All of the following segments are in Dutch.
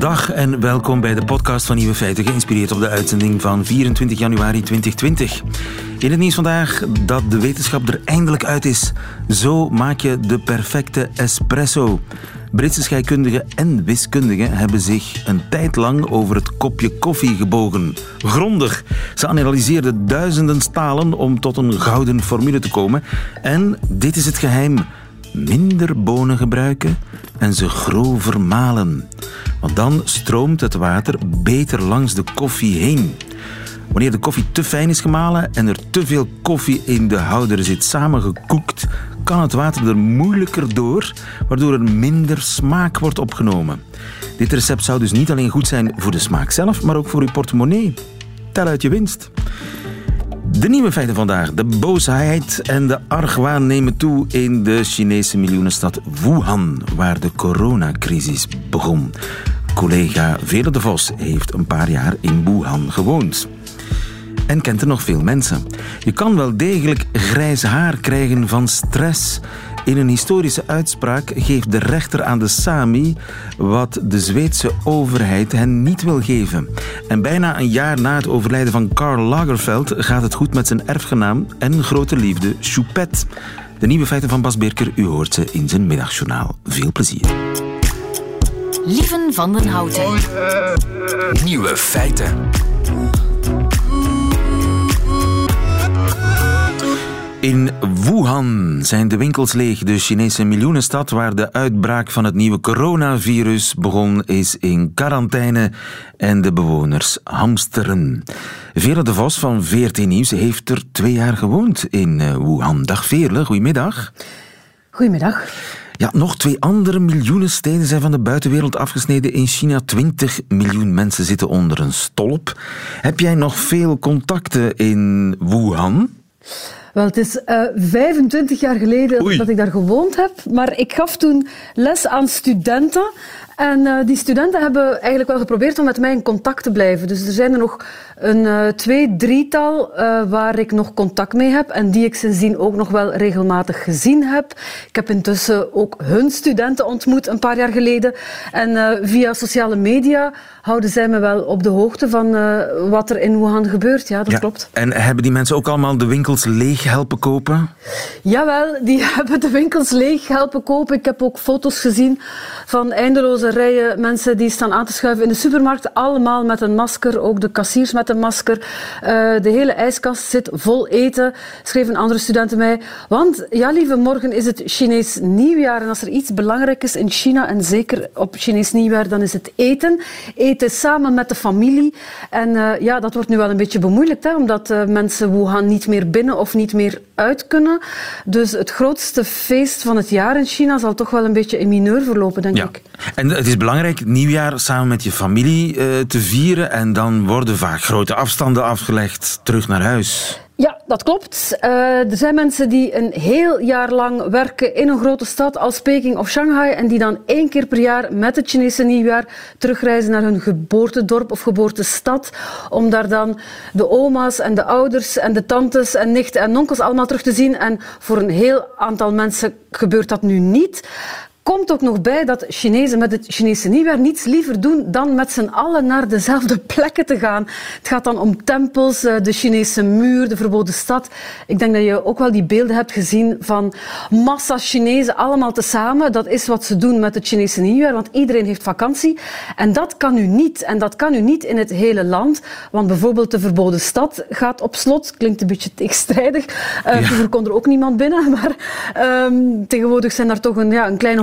Dag en welkom bij de podcast van Nieuwe Feiten, geïnspireerd op de uitzending van 24 januari 2020. In het nieuws vandaag dat de wetenschap er eindelijk uit is. Zo maak je de perfecte espresso. Britse scheikundigen en wiskundigen hebben zich een tijd lang over het kopje koffie gebogen. Grondig. Ze analyseerden duizenden stalen om tot een gouden formule te komen. En dit is het geheim. Minder bonen gebruiken en ze grover malen. Want dan stroomt het water beter langs de koffie heen. Wanneer de koffie te fijn is gemalen en er te veel koffie in de houder zit samengekoekt, kan het water er moeilijker door, waardoor er minder smaak wordt opgenomen. Dit recept zou dus niet alleen goed zijn voor de smaak zelf, maar ook voor uw portemonnee. Tel uit je winst. De nieuwe feiten vandaag. De boosheid en de argwaan nemen toe in de Chinese miljoenenstad Wuhan, waar de coronacrisis begon. Collega Vele de Vos heeft een paar jaar in Wuhan gewoond en kent er nog veel mensen. Je kan wel degelijk grijs haar krijgen van stress. In een historische uitspraak geeft de rechter aan de Sami wat de Zweedse overheid hen niet wil geven. En bijna een jaar na het overlijden van Karl Lagerfeld gaat het goed met zijn erfgenaam en grote liefde Choupette. De nieuwe feiten van Bas Birker, u hoort ze in zijn middagjournaal. Veel plezier. Lieven van den Houten. Nieuwe feiten. In Wuhan zijn de winkels leeg. De Chinese miljoenenstad waar de uitbraak van het nieuwe coronavirus begon, is in quarantaine en de bewoners hamsteren. Veerle de Vos van VRT Nieuws heeft er twee jaar gewoond in eh, Wuhan. Dag Veerle, goedemiddag. Goedemiddag. Ja, nog twee andere miljoenen steden zijn van de buitenwereld afgesneden. In China 20 miljoen mensen zitten onder een stolp. Heb jij nog veel contacten in Wuhan? Wel, het is uh, 25 jaar geleden Oei. dat ik daar gewoond heb, maar ik gaf toen les aan studenten. En uh, die studenten hebben eigenlijk wel geprobeerd om met mij in contact te blijven. Dus er zijn er nog een uh, twee, drietal uh, waar ik nog contact mee heb en die ik sindsdien ook nog wel regelmatig gezien heb. Ik heb intussen ook hun studenten ontmoet een paar jaar geleden. En via sociale media houden zij me wel op de hoogte van wat er in Wuhan gebeurt. Ja, dat Ja, klopt. En hebben die mensen ook allemaal de winkels leeg helpen kopen? Jawel, die hebben de winkels leeg helpen kopen. Ik heb ook foto's gezien van eindeloze rijen mensen die staan aan te schuiven in de supermarkt. Allemaal met een masker, ook de kassiers met een masker. Uh, de hele ijskast zit vol eten, schreven andere studenten mij. Want, ja lieve, morgen is het Chinees nieuwjaar. En als er iets belangrijk is in China, en zeker op Chinees nieuwjaar, dan is het eten. Eten samen met de familie. En uh, ja, dat wordt nu wel een beetje bemoeilijkt, hè, omdat uh, mensen Wuhan niet meer binnen of niet meer uit kunnen. Dus het grootste feest van het jaar in China zal toch wel een beetje in mineur verlopen, denk Ja. ik. En het is belangrijk het nieuwjaar samen met je familie eh, te vieren. En dan worden vaak grote afstanden afgelegd terug naar huis. Ja, dat klopt. Uh, er zijn mensen die een heel jaar lang werken in een grote stad als Peking of Shanghai en die dan één keer per jaar met het Chinese nieuwjaar terugreizen naar hun geboortedorp of geboortestad om daar dan de oma's en de ouders en de tantes en nichten en onkels allemaal terug te zien. En voor een heel aantal mensen gebeurt dat nu niet komt ook nog bij dat Chinezen met het Chinese nieuwjaar niets liever doen dan met z'n allen naar dezelfde plekken te gaan. Het gaat dan om tempels, eh, de Chinese muur, de verboden stad. Ik denk dat je ook wel die beelden hebt gezien van massa Chinezen allemaal tezamen. Dat is wat ze doen met het Chinese nieuwjaar, want iedereen heeft vakantie. En dat kan u niet. En dat kan u niet in het hele land. Want bijvoorbeeld de verboden stad gaat op slot. Klinkt een beetje tegenstrijdig. Uh, Ja. Vroeger kon er ook niemand binnen, maar ehm, tegenwoordig zijn er toch een, ja, een kleine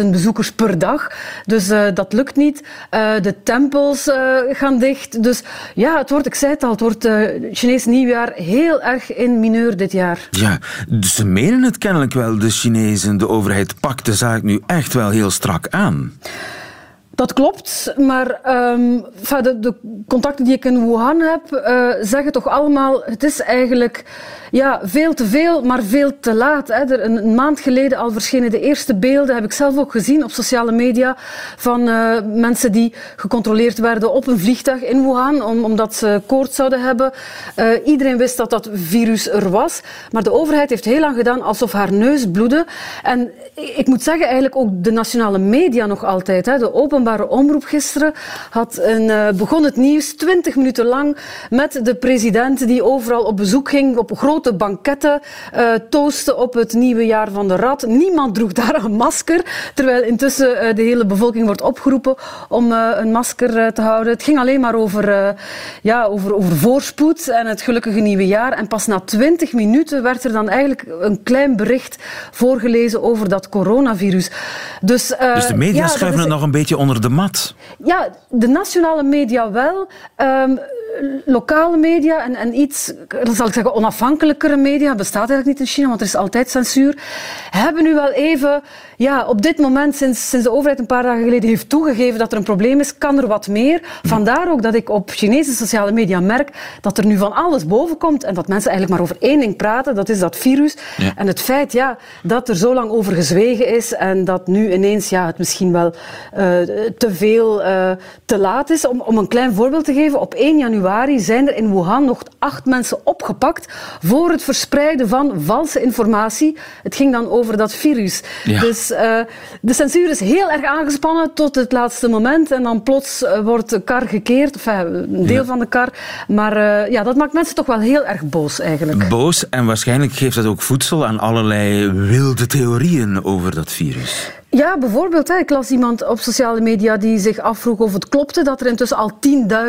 100.000 bezoekers per dag. Dus eh, dat lukt niet. Eh, de tempels eh, gaan dicht. Dus ja, het wordt, ik zei het al, het wordt Chinees nieuwjaar heel erg in mineur dit jaar. Ja, dus ze menen het kennelijk wel, de Chinezen. De overheid pakt de zaak nu echt wel heel strak aan. Dat klopt, maar um, de, de, contacten die ik in Wuhan heb, uh, zeggen toch allemaal: het is eigenlijk ja, veel te veel, maar veel te laat. Hè. Er, een, maand geleden al verschenen de eerste beelden, heb ik zelf ook gezien op sociale media, van uh, mensen die gecontroleerd werden op een vliegtuig in Wuhan, om, omdat ze koorts zouden hebben. Uh, iedereen wist dat dat virus er was, maar de overheid heeft heel lang gedaan alsof haar neus bloedde. En ik moet zeggen, eigenlijk ook de nationale media nog altijd. Hè. De openbare omroep gisteren had een, uh, begon het nieuws twintig minuten lang met de president die overal op bezoek ging, op grote banketten uh, toosten op het nieuwe jaar van de rat. Niemand droeg daar een masker, terwijl intussen uh, de hele bevolking wordt opgeroepen om een masker te houden. Het ging alleen maar over, ja, over, over voorspoed en het gelukkige nieuwe jaar. En pas na twintig minuten werd er dan eigenlijk een klein bericht voorgelezen over dat coronavirus. Dus, dus de media ja, schuiven is... het nog een beetje onder de mat? Ja, de nationale media wel. Um, lokale media en, en iets, zal ik zeggen, onafhankelijkere media, bestaat eigenlijk niet in China, want er is altijd censuur, hebben nu wel even, ja, op dit moment, sinds, sinds de overheid een paar dagen geleden heeft toegegeven dat er een probleem is, kan er wat meer. Vandaar ook dat ik op Chinese sociale media merk dat er nu van alles boven komt en dat mensen eigenlijk maar over één ding praten, dat is dat virus. Ja. En het feit ja, dat er zo lang over gezwegen is en dat nu ineens ja, het misschien wel uh, te veel, uh, te laat is. Om, om een klein voorbeeld te geven, op 1 januari januari zijn er in Wuhan nog acht mensen opgepakt voor het verspreiden van valse informatie. Het ging dan over dat virus. Ja. Dus uh, de censuur is heel erg aangespannen tot het laatste moment. En dan plots uh, wordt de kar gekeerd, of uh, een deel ja. van de kar. Maar ja, dat maakt mensen toch wel heel erg boos eigenlijk. Boos en waarschijnlijk geeft dat ook voedsel aan allerlei wilde theorieën over dat virus. Ja, bijvoorbeeld. Hè, ik las iemand op sociale media die zich afvroeg of het klopte dat er intussen al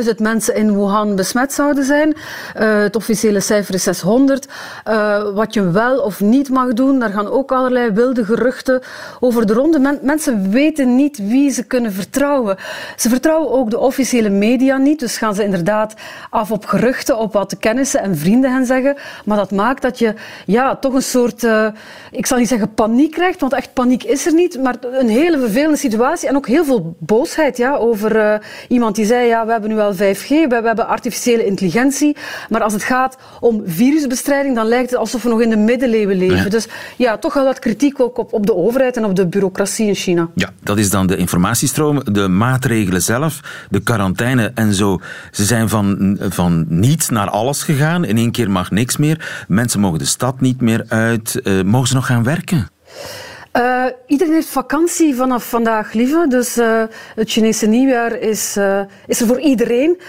10.000 mensen in Wuhan besmet zouden zijn. Uh, het officiële cijfer is 600. Uh, wat je wel of niet mag doen, daar gaan ook allerlei wilde geruchten over de ronde. Men, mensen weten niet wie ze kunnen vertrouwen. Ze vertrouwen ook de officiële media niet, dus gaan ze inderdaad af op geruchten, op wat de kennissen en vrienden hen zeggen. Maar dat maakt dat je ja, toch een soort, uh, ik zal niet zeggen paniek krijgt, want echt paniek is er niet, maar een hele vervelende situatie en ook heel veel boosheid ja, over uh, iemand die zei, ja, we hebben nu al 5G, we, we hebben artificiële intelligentie, maar als het gaat om virusbestrijding, dan lijkt het alsof we nog in de middeleeuwen leven. Ja. Dus ja, toch wel wat kritiek ook op, op de overheid en op de bureaucratie in China. Ja, dat is dan de informatiestroom, de maatregelen zelf, de quarantaine en zo. Ze zijn van, van niets naar alles gegaan. In één keer mag niks meer. Mensen mogen de stad niet meer uit. Uh, mogen ze nog gaan werken? Uh, iedereen heeft vakantie vanaf vandaag, lieve. Dus uh, het Chinese nieuwjaar is, uh, is er voor iedereen.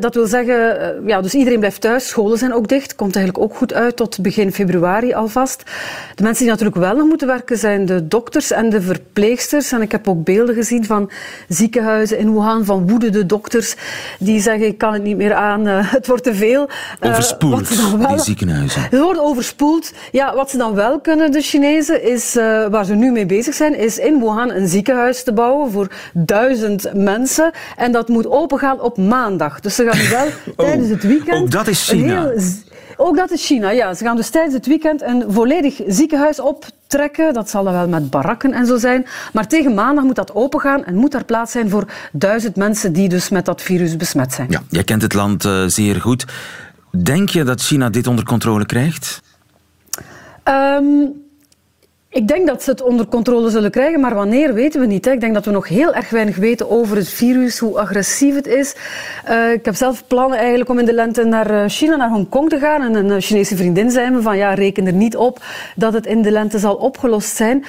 dat wil zeggen, ja, dus iedereen blijft thuis. Scholen zijn ook dicht. Komt eigenlijk ook goed uit tot begin februari alvast. De mensen die natuurlijk wel nog moeten werken zijn de dokters en de verpleegsters. En ik heb ook beelden gezien van ziekenhuizen in Wuhan, van woedende dokters die zeggen, ik kan het niet meer aan, het wordt te veel. Overspoeld, wel, die ziekenhuizen. Ze worden overspoeld. Ja, wat ze dan wel kunnen, de Chinezen, is waar ze nu mee bezig zijn, is in Wuhan een ziekenhuis te bouwen voor duizend mensen. En dat moet opengaan op maandag. Dus ze gaan wel oh, tijdens het weekend... Ook dat is China. Ook dat is China, ja. Ze gaan dus tijdens het weekend een volledig ziekenhuis optrekken. Dat zal dan wel met barakken en zo zijn. Maar tegen maandag moet dat opengaan en moet er plaats zijn voor duizend mensen die dus met dat virus besmet zijn. Ja, jij kent het land uh, zeer goed. Denk je dat China dit onder controle krijgt? Um, ik denk dat ze het onder controle zullen krijgen, maar wanneer weten we niet. Hè. Ik denk dat we nog heel erg weinig weten over het virus, hoe agressief het is. Uh, ik heb zelf plannen eigenlijk om in de lente naar eh, China, naar Hongkong te gaan. En een eh, Chinese vriendin zei me van ja, reken er niet op dat het in de lente zal opgelost zijn.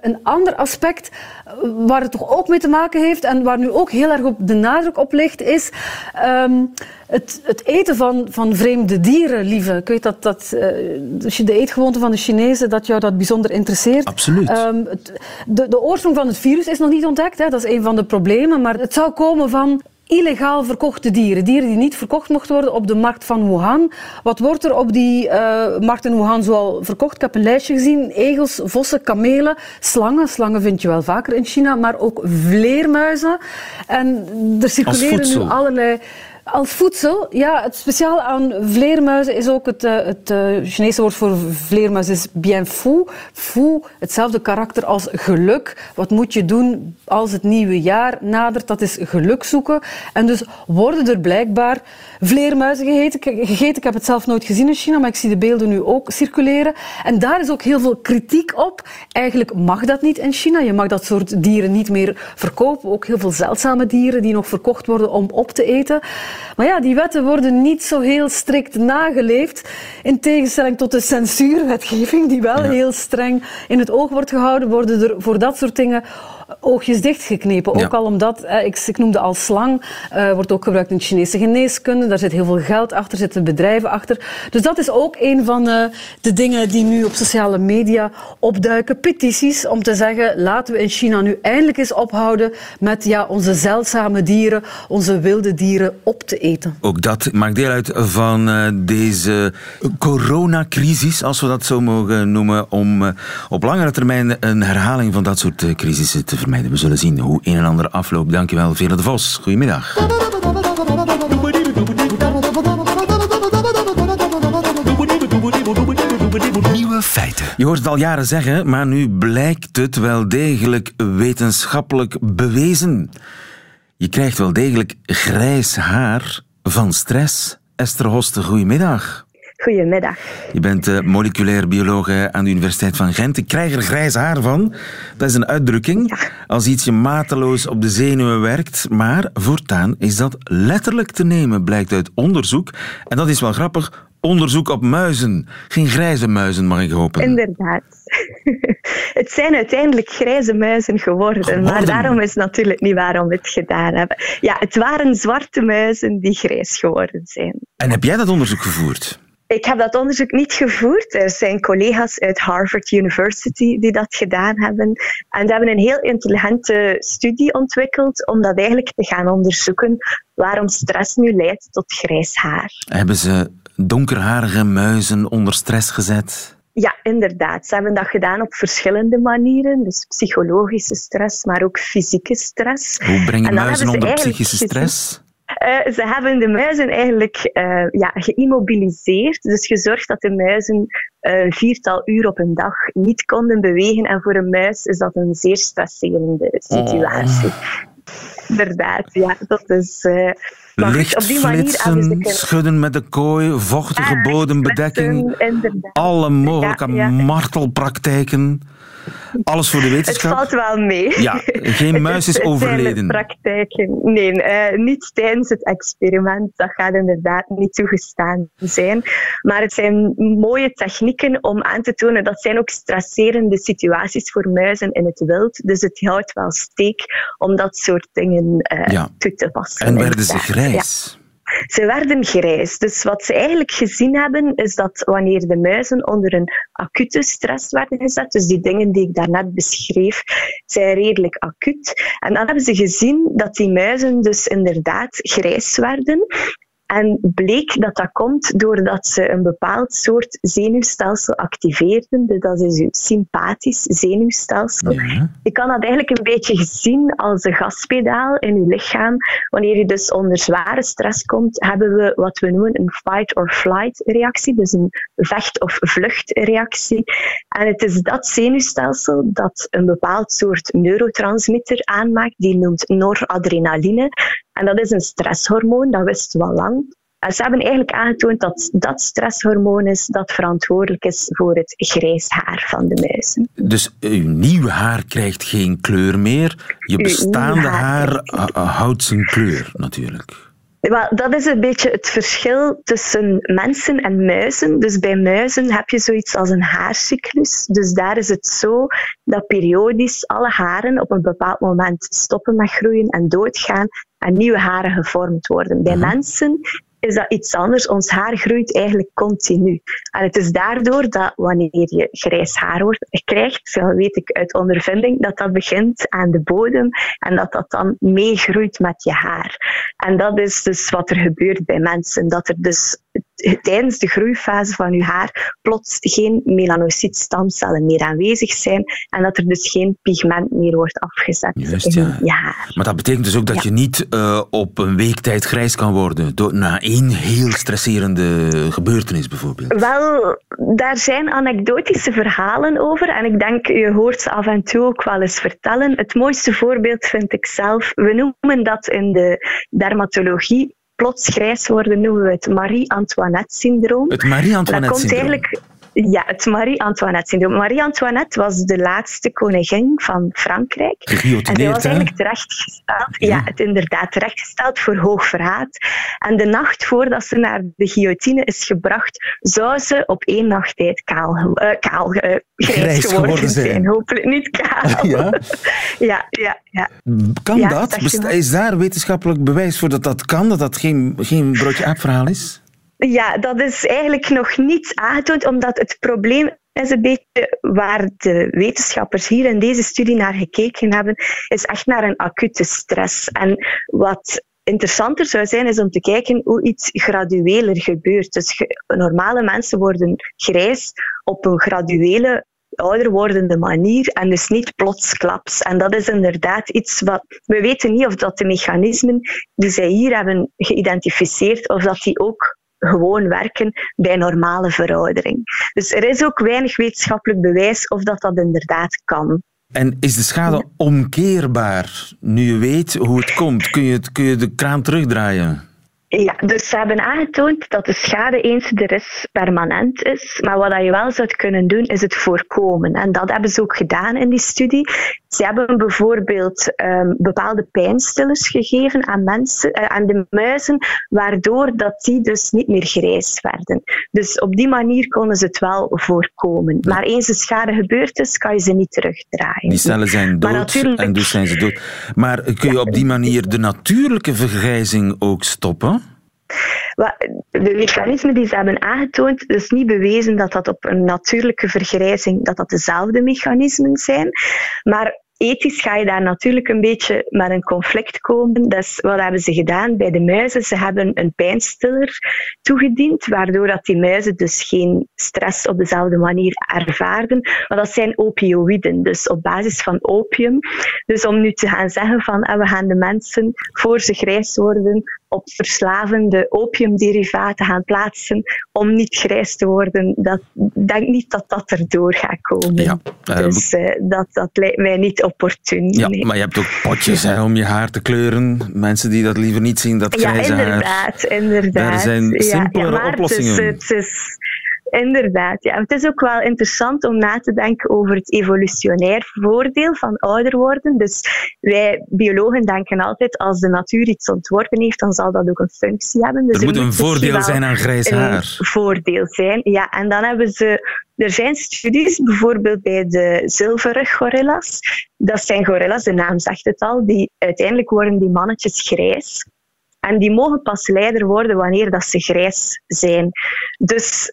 Een ander aspect waar het toch ook mee te maken heeft en waar nu ook heel erg op de nadruk op ligt, is um, het, het, eten van, van vreemde dieren, lieve. Ik weet dat, dat uh, je de eetgewoonten van de Chinezen, dat jou dat bijzonder interesseert. Absoluut. Um, het, de, de oorsprong van het virus is nog niet ontdekt, hè. dat is een van de problemen, maar het zou komen van illegaal verkochte dieren. Dieren die niet verkocht mochten worden op de markt van Wuhan. Wat wordt er op die uh, markt in Wuhan zoal verkocht? Ik heb een lijstje gezien. Egels, vossen, kamelen, slangen. Slangen vind je wel vaker in China, maar ook vleermuizen. En er circuleren nu allerlei Als voedsel, ja, het speciaal aan vleermuizen is ook het, uh, het uh, Chinese woord voor vleermuis is bien fou. Fou, hetzelfde karakter als geluk. Wat moet je doen als het nieuwe jaar nadert? Dat is geluk zoeken. En dus worden er blijkbaar vleermuizen gegeten. gegeten. Ik heb het zelf nooit gezien in China, maar ik zie de beelden nu ook circuleren. En daar is ook heel veel kritiek op. Eigenlijk mag dat niet in China. Je mag dat soort dieren niet meer verkopen. Ook heel veel zeldzame dieren die nog verkocht worden om op te eten. Maar ja, die wetten worden niet zo heel strikt nageleefd. In tegenstelling tot de censuurwetgeving, die wel heel streng in het oog wordt gehouden, worden er voor dat soort dingen oogjes dichtgeknepen. Ook al omdat, ik, ik noemde al slang, uh, wordt ook gebruikt in Chinese geneeskunde. Daar zit heel veel geld achter, zitten bedrijven achter. Dus dat is ook een van uh, de dingen die nu op sociale media opduiken. Petities om te zeggen, laten we in China nu eindelijk eens ophouden met ja, onze zeldzame dieren, onze wilde dieren op te eten. Ook dat maakt deel uit van uh, deze coronacrisis, als we dat zo mogen noemen, om op langere termijn een herhaling van dat soort crisissen te vermijden. We zullen zien hoe een en ander afloopt. Dankjewel, Vele de Vos. Goedemiddag. Nieuwe feiten. Je hoort het al jaren zeggen, maar nu blijkt het wel degelijk wetenschappelijk bewezen. Je krijgt wel degelijk grijs haar van stress. Esther Hoste, goedemiddag. Goedemiddag. Je bent uh, moleculair bioloog aan de Universiteit van Gent. Ik krijg er grijs haar van. Dat is een uitdrukking ja. als iets je mateloos op de zenuwen werkt. Maar voortaan is dat letterlijk te nemen, blijkt uit onderzoek. En dat is wel grappig. Onderzoek op muizen. Geen grijze muizen, mag ik hopen. Inderdaad. het zijn uiteindelijk grijze muizen geworden, geworden, Maar daarom is natuurlijk niet waarom we het gedaan hebben. Ja, het waren zwarte muizen die grijs geworden zijn. En heb jij dat onderzoek gevoerd? Ik heb dat onderzoek niet gevoerd. Er zijn collega's uit Harvard University die dat gedaan hebben. En die hebben een heel intelligente studie ontwikkeld om dat eigenlijk te gaan onderzoeken waarom stress nu leidt tot grijs haar. Hebben ze donkerharige muizen onder stress gezet? Ja, inderdaad. Ze hebben dat gedaan op verschillende manieren. Dus psychologische stress, maar ook fysieke stress. Hoe brengen muizen onder psychische stress? Uh, ze hebben de muizen eigenlijk uh, ja, geïmmobiliseerd. Dus gezorgd dat de muizen uh, een viertal uur op een dag niet konden bewegen. En voor een muis is dat een zeer stresserende situatie. Oh. Inderdaad, ja, dat is. Licht op die manier flitsen, schudden met de kooi, vochtige bodembedekking, alle mogelijke ja, ja. martelpraktijken. Alles voor de wetenschap? Het valt wel mee. Ja, geen muis is overleden. praktijken. Nee, uh, niet tijdens het experiment. Dat gaat inderdaad niet toegestaan zijn. Maar het zijn mooie technieken om aan te tonen dat zijn ook stresserende situaties voor muizen in het wild. Dus het houdt wel steek om dat soort dingen uh, ja. toe te passen. En werden ze grijs? Ja. Ze werden grijs. Dus wat ze eigenlijk gezien hebben, is dat wanneer de muizen onder een acute stress werden gezet, dus die dingen die ik daarnet beschreef, zijn redelijk acuut. En dan hebben ze gezien dat die muizen dus inderdaad grijs werden. En bleek dat dat komt doordat ze een bepaald soort zenuwstelsel activeerden. Dus dat is uw sympathisch zenuwstelsel. Ja. Je kan dat eigenlijk een beetje zien als een gaspedaal in je lichaam. Wanneer je dus onder zware stress komt, hebben we wat we noemen een fight-or-flight reactie. Dus een vecht- of vluchtreactie. En het is dat zenuwstelsel dat een bepaald soort neurotransmitter aanmaakt. Die noemt noradrenaline. En dat is een stresshormoon, dat wisten we al lang. En ze hebben eigenlijk aangetoond dat dat stresshormoon is dat verantwoordelijk is voor het grijs haar van de muizen. Dus uw nieuwe haar krijgt geen kleur meer. Je bestaande haar, haar houdt zijn kleur natuurlijk. Wel, dat is een beetje het verschil tussen mensen en muizen. Dus bij muizen heb je zoiets als een haarcyclus. Dus daar is het zo dat periodisch alle haren op een bepaald moment stoppen met groeien en doodgaan en nieuwe haren gevormd worden. Bij mhm. mensen is dat iets anders. Ons haar groeit eigenlijk continu. En het is daardoor dat wanneer je grijs haar wordt, krijgt, zo weet ik uit ondervinding, dat dat begint aan de bodem en dat dat dan meegroeit met je haar. En dat is dus wat er gebeurt bij mensen. Dat er dus tijdens de groeifase van je haar plots geen melanocytstamcellen meer aanwezig zijn en dat er dus geen pigment meer wordt afgezet Juist, in ja. je haar. Maar dat betekent dus ook dat Ja. je niet eh, op een week tijd grijs kan worden door, na één heel stresserende gebeurtenis bijvoorbeeld. Wel, daar zijn anekdotische verhalen over en ik denk, je hoort ze af en toe ook wel eens vertellen. Het mooiste voorbeeld vind ik zelf, we noemen dat in de dermatologie, plots grijs worden noemen we het Marie-Antoinette-syndroom. Het Dat komt Marie-Antoinette-syndroom. eigenlijk... Ja, het Marie-Antoinette-syndroom. Marie-Antoinette was de laatste koningin van Frankrijk. En zij Geguillotineerd, was eigenlijk terechtgesteld, Ja. ja. het inderdaad terechtgesteld voor hoog verraad. En de nacht voordat ze naar de guillotine is gebracht, zou ze op één nacht tijd kaal, eh, kaal grijs, Grijs geworden, geworden zijn. zijn. Hopelijk niet kaal. Ja? ja, ja, ja. Kan dat? Is daar wetenschappelijk bewijs voor dat dat kan? Dat dat geen, geen broodje aapverhaal is? Ja, dat is eigenlijk nog niet aangetoond, omdat het probleem is een beetje waar de wetenschappers hier in deze studie naar gekeken hebben, is echt naar een acute stress. En wat interessanter zou zijn, is om te kijken hoe iets gradueler gebeurt. Dus normale mensen worden grijs op een graduele ouder wordende manier en dus niet plotsklaps. En dat is inderdaad iets wat... We weten niet of dat de mechanismen die zij hier hebben geïdentificeerd, of dat die ook gewoon werken bij normale veroudering. Dus er is ook weinig wetenschappelijk bewijs of dat dat inderdaad kan. En is de schade omkeerbaar? Nu je weet hoe het komt, kun je, het, kun je de kraan terugdraaien? Ja, dus ze hebben aangetoond dat de schade eens er is permanent is. Maar wat je wel zou kunnen doen, is het voorkomen. En dat hebben ze ook gedaan in die studie. Ze hebben bijvoorbeeld ehm, bepaalde pijnstillers gegeven aan, mensen, eh, aan de muizen, waardoor dat die dus niet meer grijs werden. Dus op die manier konden ze het wel voorkomen. Maar eens de schade gebeurd is, kan je ze niet terugdraaien. Die cellen zijn dood natuurlijk- en dus zijn ze dood. Maar kun je op die manier de natuurlijke vergrijzing ook stoppen? De mechanismen die ze hebben aangetoond, is niet bewezen dat dat op een natuurlijke vergrijzing dat dat dezelfde mechanismen zijn. Maar ethisch ga je daar natuurlijk een beetje met een conflict komen. Dus wat hebben ze gedaan bij de muizen? Ze hebben een pijnstiller toegediend, waardoor dat die muizen dus geen stress op dezelfde manier ervaarden. Maar dat zijn opioïden, dus op basis van opium. Dus om nu te gaan zeggen van eh, we gaan de mensen voor ze grijs worden op verslavende opiumderivaten gaan plaatsen om niet grijs te worden, dat ik denk niet dat dat erdoor gaat komen. Ja, eh, dus eh, dat, dat lijkt mij niet opportun. Ja, nee. maar je hebt ook potjes hè, om je haar te kleuren. Mensen die dat liever niet zien, dat Ja, grijze haar. inderdaad, inderdaad. Daar zijn Ja, simpelere ja, maar oplossingen. Het is, het is, inderdaad, ja. Het is ook wel interessant om na te denken over het evolutionair voordeel van ouder worden. Dus wij biologen denken altijd, als de natuur iets ontworpen heeft, dan zal dat ook een functie hebben. Dus Er moet een voordeel zijn aan grijs een haar. voordeel zijn. Ja, en dan hebben ze. Er zijn studies, bijvoorbeeld bij de zilveren gorillas. Dat zijn gorillas, de naam zegt het al, die uiteindelijk worden die mannetjes grijs. En die mogen pas leider worden wanneer dat ze grijs zijn. Dus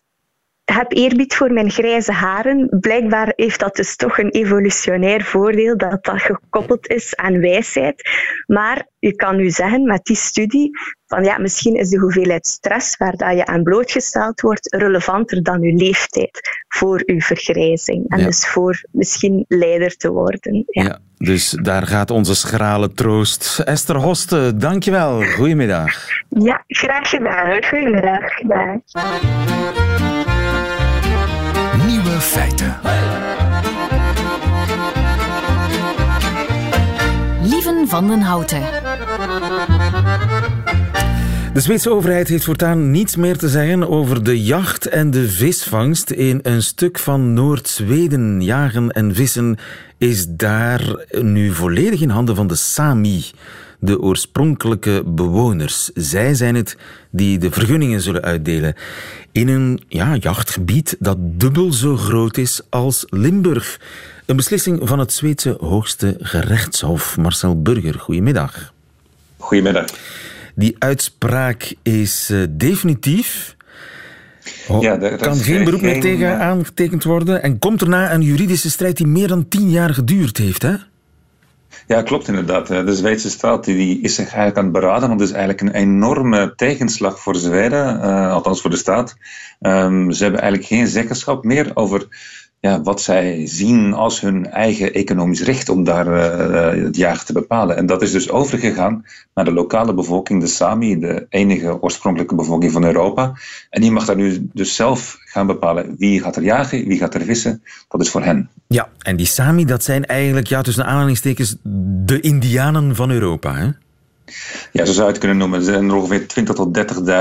heb eerbied voor mijn grijze haren. Blijkbaar heeft dat dus toch een evolutionair voordeel dat dat gekoppeld is aan wijsheid. Maar je kan nu zeggen met die studie van ja, misschien is de hoeveelheid stress waar dat je aan blootgesteld wordt relevanter dan je leeftijd voor je vergrijzing. En Ja. dus voor misschien leider te worden. Ja. Ja, dus daar gaat onze schrale troost. Esther Hoste, dankjewel. Goedemiddag. Ja, graag gedaan. hoor. Goedemiddag. Dag. Feiten. Lieven van den Houten. De Zweedse overheid heeft voortaan niets meer te zeggen over de jacht en de visvangst in een stuk van Noord-Zweden. Jagen en vissen is daar nu volledig in handen van de Sami, de oorspronkelijke bewoners. Zij zijn het die de vergunningen zullen uitdelen in een ja, jachtgebied dat dubbel zo groot is als Limburg. Een beslissing van het Zweedse hoogste gerechtshof. Marcel Burger, goedemiddag. Goedemiddag. Die uitspraak is eh, definitief. Oh, Ja, kan geen beroep meer tegen aangetekend worden. En komt erna een juridische strijd die meer dan tien jaar geduurd heeft. Hè? Ja, klopt inderdaad. De Zweedse staat die is zich eigenlijk aan het beraden, want het is eigenlijk een enorme tegenslag voor Zweden, althans voor de staat. Um, ze hebben eigenlijk geen zeggenschap meer over ja, wat zij zien als hun eigen economisch recht om daar uh, het jagen te bepalen. En dat is dus overgegaan naar de lokale bevolking, de Sami, de enige oorspronkelijke bevolking van Europa. En die mag daar nu dus zelf gaan bepalen wie gaat er jagen, wie gaat er vissen. Dat is voor hen. Ja, en die Sami, dat zijn eigenlijk ja, tussen aanhalingstekens de Indianen van Europa, hè? Ja, zo zou je het kunnen noemen. Er zijn er ongeveer 20.000 tot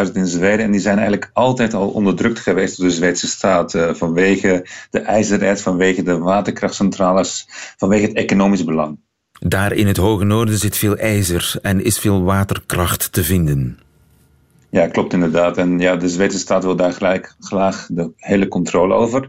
30.000 in Zweden. En die zijn eigenlijk altijd al onderdrukt geweest door de Zweedse staat. Uh, vanwege de ijzererts, vanwege de waterkrachtcentrales, vanwege het economisch belang. Daar in het hoge noorden zit veel ijzer en is veel waterkracht te vinden. Ja, klopt inderdaad. En ja, de Zweedse staat wil daar gelijk, graag de hele controle over.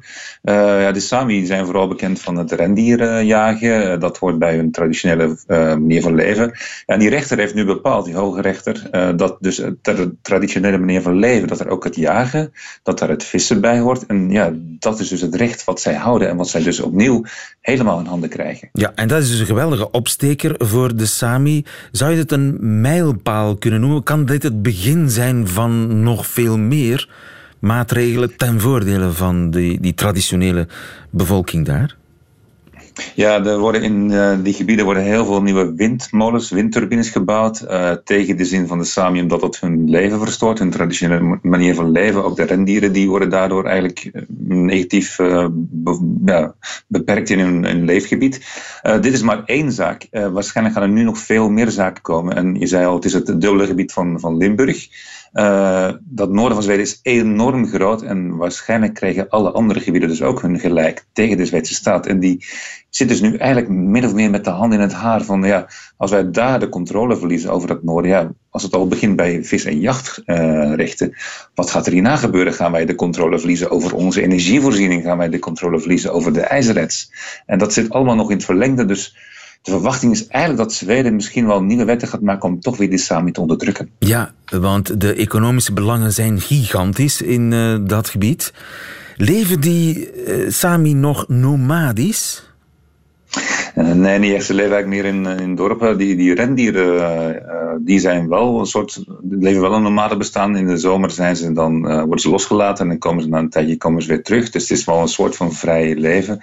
Uh, ja, de Sami zijn vooral bekend van het rendierjagen. Uh, dat hoort bij hun traditionele uh, manier van leven. En die rechter heeft nu bepaald, die hoge rechter, dat dus de traditionele manier van leven, dat er ook het jagen, dat daar het vissen bij hoort. En ja, dat is dus het recht wat zij houden en wat zij dus opnieuw helemaal in handen krijgen. Ja, en dat is dus een geweldige opsteker voor de Sami. Zou je het een mijlpaal kunnen noemen? Kan dit het begin zijn? Van nog veel meer maatregelen ten voordele van die, die traditionele bevolking daar? Ja, er worden in uh, die gebieden worden heel veel nieuwe windmolens, windturbines gebouwd. Uh, tegen de zin van de Sami, omdat dat hun leven verstoort, hun traditionele manier van leven. Ook de rendieren die worden daardoor eigenlijk eh, negatief ja, beperkt in hun, hun leefgebied. dit is maar één zaak. waarschijnlijk gaan er nu nog veel meer zaken komen. En je zei al, het is het dubbele gebied van, van Limburg. Uh, dat noorden van Zweden is enorm groot en waarschijnlijk krijgen alle andere gebieden dus ook hun gelijk tegen de Zweedse staat. En die zit dus nu eigenlijk min of meer met de hand in het haar van ja, als wij daar de controle verliezen over het noorden, ja, als het al begint bij vis- en jachtrechten, wat gaat er hierna gebeuren? Gaan wij de controle verliezen over onze energievoorziening? Gaan wij de controle verliezen over de ijzerets? En dat zit allemaal nog in het verlengde, dus de verwachting is eigenlijk dat Zweden misschien wel nieuwe wetten gaat maken om toch weer die Sami te onderdrukken. Ja, want de economische belangen zijn gigantisch in uh, dat gebied. Leven die uh, Sami nog nomadisch? Uh, nee, niet echt. Ze leven eigenlijk meer in, in dorpen. Die, die rendieren uh, die zijn wel een soort, leven wel een nomade bestaan. In de zomer zijn ze dan, worden ze losgelaten en dan komen ze na een tijdje komen ze weer terug. Dus het is wel een soort van vrij leven.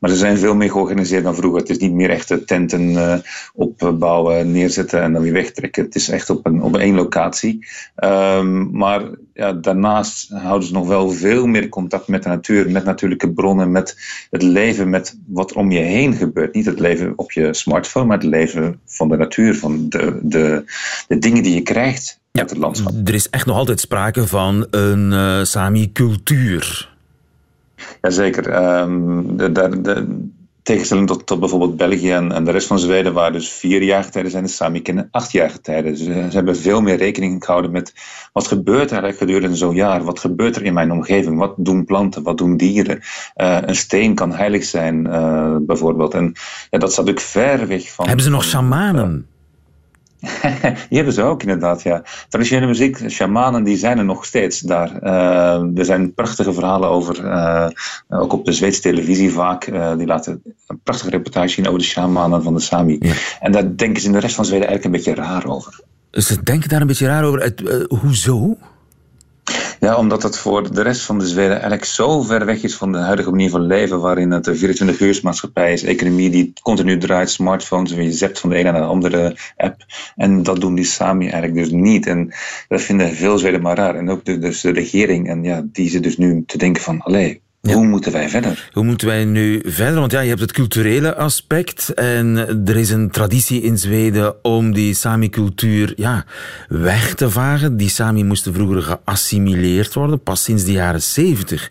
Maar ze zijn veel meer georganiseerd dan vroeger. Het is niet meer echt tenten opbouwen, neerzetten en dan weer wegtrekken. Het is echt op, een, op één locatie. Um, maar ja, daarnaast houden ze nog wel veel meer contact met de natuur, met natuurlijke bronnen, met het leven, met wat om je heen gebeurt. Niet het leven op je smartphone, maar het leven van de natuur, van de, de, de dingen die je krijgt uit het landschap. Er is echt nog altijd sprake van een uh, Sami-cultuur. Jazeker. Um, de, de, de, tegenstelling tot, bijvoorbeeld België en, de rest van Zweden, waar dus vier jaargetijden zijn, de Sami kennen acht jaargetijden. Dus ze hebben veel meer rekening gehouden met wat gebeurt er eigenlijk gedurende zo'n jaar? Wat gebeurt er in mijn omgeving? Wat doen planten? Wat doen dieren? Uh, een steen kan heilig zijn, uh, bijvoorbeeld. En ja, dat staat ook ver weg van... Hebben ze nog shamanen? die hebben ze ook inderdaad, ja. Traditionele muziek, shamanen, die zijn er nog steeds daar. Uh, er zijn prachtige verhalen over, uh, ook op de Zweedse televisie vaak. Uh, die laten een prachtige reportage zien over de shamanen van de Sami. Ja. En daar denken ze in de rest van Zweden eigenlijk een beetje raar over. Ze denken daar een beetje raar over. hoezo? Ja, omdat het voor de rest van de Zweden eigenlijk zo ver weg is van de huidige manier van leven, waarin het een 24-uursmaatschappij is, economie die continu draait, smartphones, je zept van de ene naar de andere app. En dat doen die Sami eigenlijk dus niet. En dat vinden veel Zweden maar raar. En ook de, dus de regering, en ja, die zit dus nu te denken van, allee, ja. Hoe moeten wij verder? Hoe moeten wij nu verder? Want ja, je hebt het culturele aspect en er is een traditie in Zweden om die Sami-cultuur ja, weg te vagen. Die Sami moesten vroeger geassimileerd worden, pas sinds de jaren zeventig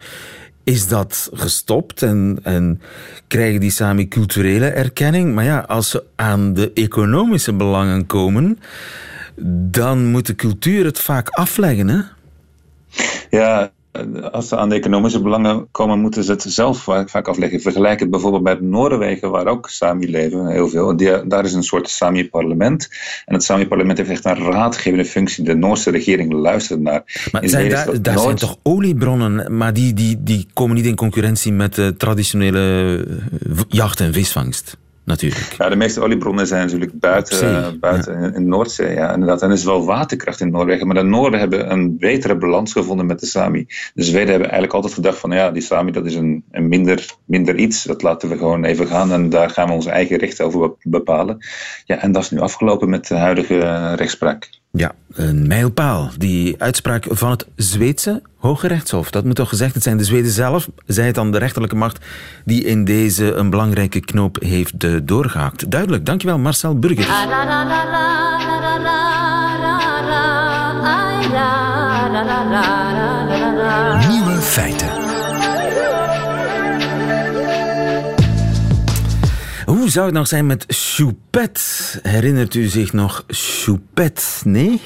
is dat gestopt en, en krijgen die Sami culturele erkenning. Maar ja, als ze aan de economische belangen komen, dan moet de cultuur het vaak afleggen, hè? Ja, als ze aan de economische belangen komen, moeten ze het zelf vaak afleggen. Vergelijk het bijvoorbeeld met Noorwegen, waar ook Sami leven, heel veel. Die, daar is een soort Sami-parlement. En het Sami-parlement heeft echt een raadgevende functie. De Noorse regering luistert naar. Maar zijn daar, daar zijn toch oliebronnen, maar die, die, die komen niet in concurrentie met de traditionele jacht- en visvangst? Natuurlijk. Ja, de meeste oliebronnen zijn natuurlijk buiten, buiten in de Noordzee. Ja, inderdaad. En er is wel waterkracht in Noorwegen, maar de Noorden hebben een betere balans gevonden met de Sami. De Zweden hebben eigenlijk altijd gedacht van ja, die Sami dat is een, een minder, minder iets. Dat laten we gewoon even gaan en daar gaan we onze eigen rechten over bepalen. Ja, en dat is nu afgelopen met de huidige rechtspraak. Ja, een mijlpaal. Die uitspraak van het Zweedse Hoge Rechtshof. Dat moet toch gezegd, het zijn de Zweden zelf, zij het dan de rechterlijke macht, die in deze een belangrijke knoop heeft uh, doorgehaakt. Duidelijk, dankjewel Marcel Burger. Nieuwe feiten. Zou het nog zijn met Choupette? Herinnert u zich nog Choupette? Nee?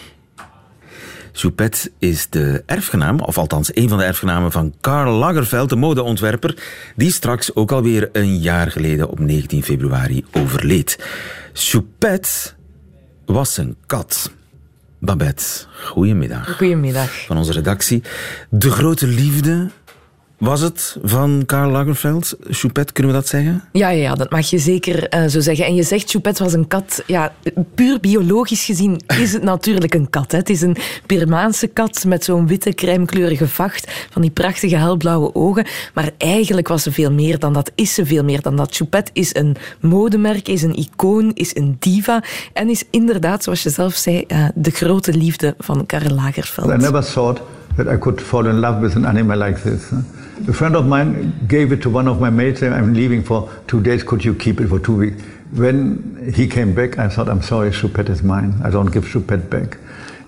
Choupette is de erfgenaam, of althans een van de erfgenamen van Karl Lagerfeld, de modeontwerper, die straks ook alweer een jaar geleden op 19 februari overleed. Choupette was een kat. Babette, goedemiddag. Goedemiddag. Van onze redactie. De grote liefde was het van Karl Lagerfeld? Choupette, kunnen we dat zeggen? Ja, ja, dat mag je zeker uh, zo zeggen. En je zegt Choupette was een kat. Ja, puur biologisch gezien is het natuurlijk een kat. Hè. Het is een Birmaanse kat met zo'n witte crèmekleurige vacht, van die prachtige helblauwe ogen. Maar eigenlijk was ze veel meer dan dat. Is ze veel meer dan dat. Choupette is een modemerk, is een icoon, is een diva en is inderdaad, zoals je zelf zei, uh, de grote liefde van Karl Lagerfeld. I never thought that I could fall in love with an animal like this. A friend of mine gave it to one of my mates, I'm leaving for two days. Could you keep it for two weeks? When he came back, I thought, I'm sorry, Choupette is mine. I don't give Choupette back.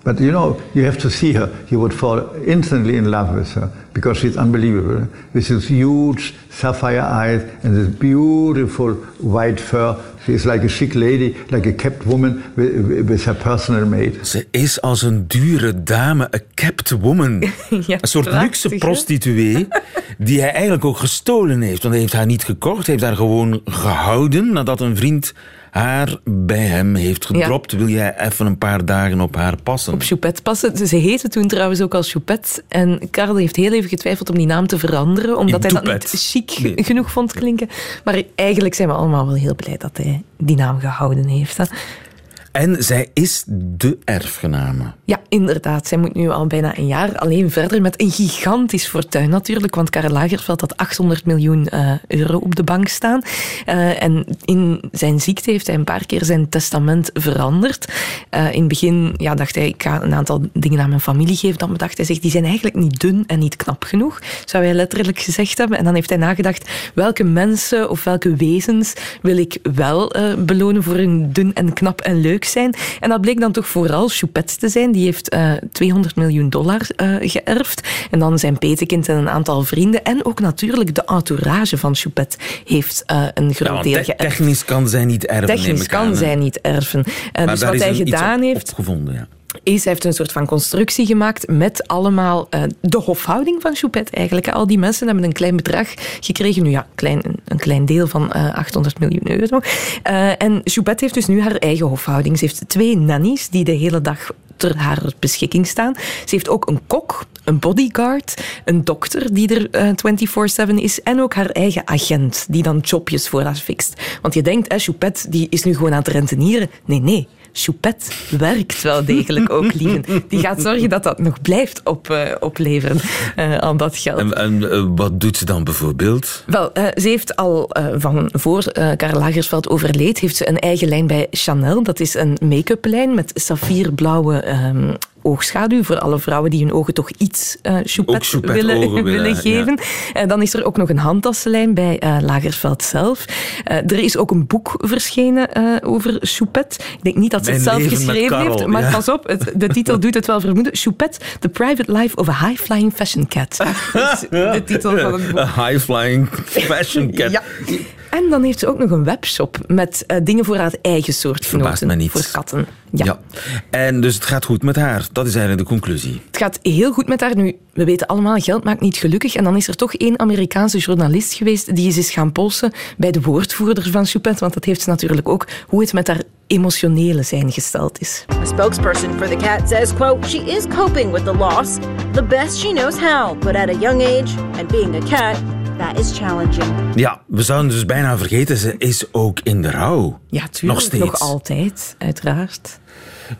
But you know, you have to see her. You would fall instantly in love with her because she's unbelievable. With his huge sapphire eyes and this beautiful white fur. She's like a chic lady, like a kept woman with, with her personal maid. Ze is als een dure dame, een kept woman. ja, een soort luxe prostituee die hij eigenlijk ook gestolen heeft. Want hij heeft haar niet gekocht, hij heeft haar gewoon gehouden nadat een vriend haar bij hem heeft gedropt. Wil jij even een paar dagen op haar passen? Op Choupette passen. Ze heette toen trouwens ook als Choupette. En Karel heeft heel even getwijfeld om die naam te veranderen, omdat hij dat niet chic genoeg vond klinken. Maar eigenlijk zijn we allemaal wel heel blij dat hij die naam gehouden heeft. Hè. En zij is de erfgename. Ja, inderdaad. Zij moet nu al bijna een jaar alleen verder met een gigantisch fortuin natuurlijk. Want Karel Lagerfeld had 800 miljoen uh, euro op de bank staan. Uh, en in zijn ziekte heeft hij een paar keer zijn testament veranderd. Uh, in het begin ja, dacht hij, ik ga een aantal dingen aan mijn familie geven. Dan bedacht hij zich, die zijn eigenlijk niet dun en niet knap genoeg. Zou hij letterlijk gezegd hebben. En dan heeft hij nagedacht, welke mensen of welke wezens wil ik wel belonen voor hun dun en knap en leuk zijn. En dat bleek dan toch vooral Choupette te zijn. Die heeft uh, 200 miljoen dollar uh, geërfd. En dan zijn petekind en een aantal vrienden. En ook natuurlijk de entourage van Choupette heeft uh, een groot ja, deel geërfd. Technisch kan zij niet erven. Technisch kan zij niet erven. Dus wat hij gedaan heeft... Opgevonden, ja is, hij heeft een soort van constructie gemaakt met allemaal uh, de hofhouding van Choupette eigenlijk. Al die mensen hebben een klein bedrag gekregen. Nu ja, klein, een klein deel van uh, 800 miljoen euro. Uh, en Choupette heeft dus nu haar eigen hofhouding. Ze heeft twee nannies die de hele dag ter haar beschikking staan. Ze heeft ook een kok, een bodyguard, een dokter die er uh, 24-7 is en ook haar eigen agent die dan jobjes voor haar fixt. Want je denkt, eh, die is nu gewoon aan het rentenieren. Nee, nee. Choupette werkt wel degelijk ook, lieven. Die gaat zorgen dat dat nog blijft op, uh, opleveren uh, aan dat geld. En, en uh, wat doet ze dan bijvoorbeeld? Wel, ze heeft al van voor Karl Lagersveld overleed, heeft ze een eigen lijn bij Chanel. Dat is een make-up lijn met saffierblauwe um, oogschaduw voor alle vrouwen die hun ogen toch iets uh, choupette willen, willen, willen, geven. Ja. Uh, dan is er ook nog een handtassenlijn bij uh, Lagerveld zelf. er is ook een boek verschenen over Choupette. Ik denk niet dat ze Mijn het zelf geschreven Karel, heeft, maar ja. pas op, het, de titel doet het wel vermoeden. Choupette, The Private Life of a High-Flying Fashion Cat. Dat is de titel van het boek. A high-flying fashion cat. ja. En dan heeft ze ook nog een webshop met uh, dingen voor haar eigen soortgenoten. Voor katten. Ja. ja. En dus het gaat goed met haar. Dat is eigenlijk de conclusie. Het gaat heel goed met haar. Nu, we weten allemaal, geld maakt niet gelukkig. En dan is er toch één Amerikaanse journalist geweest die is eens gaan polsen bij de woordvoerder van Choupette. Want dat heeft ze natuurlijk ook hoe het met haar emotionele zijn gesteld is. A spokesperson for the cat says, quote, she is coping with the loss the best she knows how, but at a young age and being a cat, that is challenging. Ja, we zouden dus bijna vergeten, ze is ook in de rouw. Ja, tuurlijk. Nog steeds. Nog altijd, uiteraard.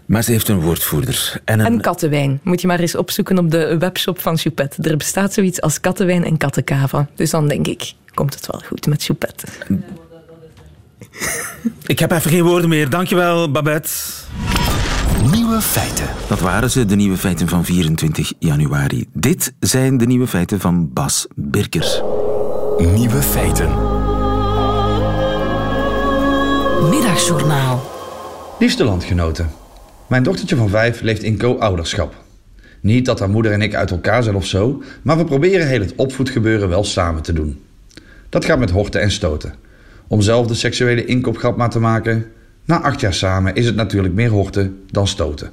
Maar ze heeft een woordvoerder. En een... En kattenwijn. Moet je maar eens opzoeken op de webshop van Choupette. Er bestaat zoiets als kattenwijn en kattenkava. Dus dan denk ik, komt het wel goed met Choupette. Ik heb even geen woorden meer. Dankjewel, Babette. Nieuwe feiten. Dat waren ze, de nieuwe feiten van 24 januari. Dit zijn de nieuwe feiten van Bas Birker. Nieuwe feiten. Middagjournaal. Liefste landgenoten, mijn dochtertje van vijf leeft in co-ouderschap. Niet dat haar moeder en ik uit elkaar zijn of zo, maar we proberen heel het opvoedgebeuren wel samen te doen. Dat gaat met horten en stoten. Om zelf de seksuele inkopgrap maar te maken, na acht jaar samen is het natuurlijk meer horten dan stoten.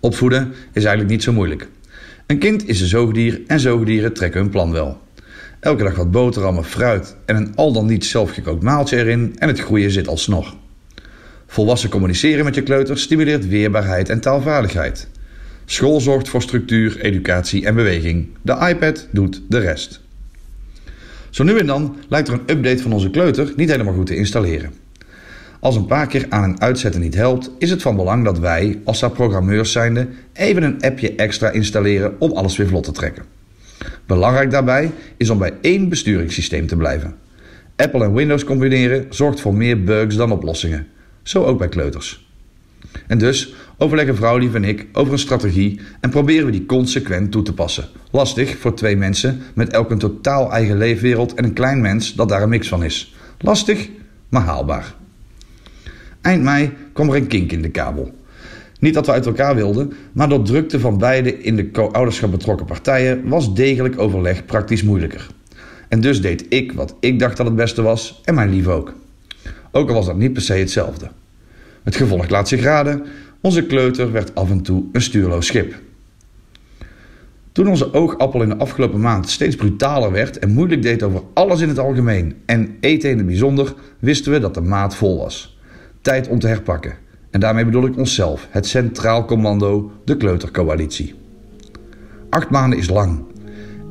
Opvoeden is eigenlijk niet zo moeilijk. Een kind is een zoogdier en zoogdieren trekken hun plan wel. Elke dag wat boterhammen, fruit en een al dan niet zelfgekookt maaltje erin en het groeien zit alsnog. Volwassen communiceren met je kleuter stimuleert weerbaarheid en taalvaardigheid. School zorgt voor structuur, educatie en beweging. De iPad doet de rest. Zo nu en dan lijkt er een update van onze kleuter niet helemaal goed te installeren. Als een paar keer aan en uitzetten niet helpt, is het van belang dat wij, als daar programmeurs zijnde, even een appje extra installeren om alles weer vlot te trekken. Belangrijk daarbij is om bij één besturingssysteem te blijven. Apple en Windows combineren zorgt voor meer bugs dan oplossingen. Zo ook bij kleuters. En dus overleggen vrouwlief en ik over een strategie en proberen we die consequent toe te passen. Lastig voor twee mensen met elk een totaal eigen leefwereld en een klein mens dat daar een mix van is. Lastig, maar haalbaar. Eind mei kwam er een kink in de kabel. Niet dat we uit elkaar wilden, maar door drukte van beide in de co-ouderschap betrokken partijen was degelijk overleg praktisch moeilijker. En dus deed ik wat ik dacht dat het beste was en mijn lief ook. Ook al was dat niet per se hetzelfde. Het gevolg laat zich raden, onze kleuter werd af en toe een stuurloos schip. Toen onze oogappel in de afgelopen maand steeds brutaler werd en moeilijk deed over alles in het algemeen en eten in het bijzonder, wisten we dat de maat vol was. Tijd om te herpakken. En daarmee bedoel ik onszelf, het Centraal Commando, de Kleutercoalitie. Acht maanden is lang.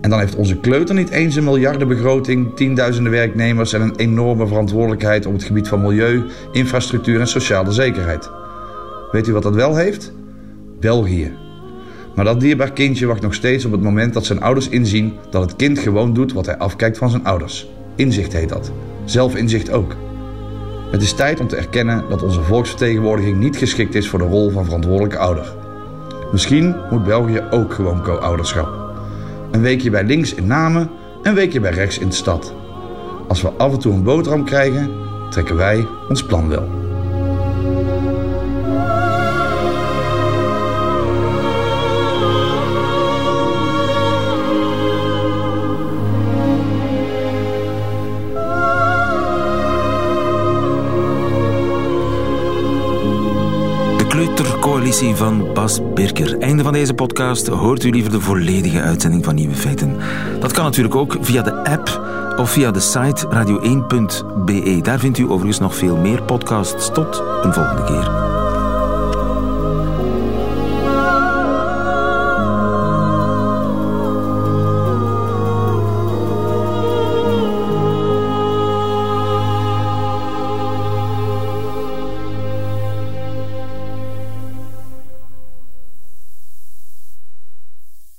En dan heeft onze kleuter niet eens een miljardenbegroting, tienduizenden werknemers en een enorme verantwoordelijkheid op het gebied van milieu, infrastructuur en sociale zekerheid. Weet u wat dat wel heeft? België. Maar dat dierbaar kindje wacht nog steeds op het moment dat zijn ouders inzien dat het kind gewoon doet wat hij afkijkt van zijn ouders. Inzicht heet dat. Zelfinzicht ook. Het is tijd om te erkennen dat onze volksvertegenwoordiging niet geschikt is voor de rol van verantwoordelijke ouder. Misschien moet België ook gewoon co-ouderschap. Een weekje bij links in Namen, een weekje bij rechts in de stad. Als we af en toe een boterham krijgen, trekken wij ons plan wel. Van Bas Birker. Einde van deze podcast. Hoort u liever de volledige uitzending van Nieuwe Feiten? Dat kan natuurlijk ook via de app of via de site radio1.be. Daar vindt u overigens nog veel meer podcasts. Tot een volgende keer.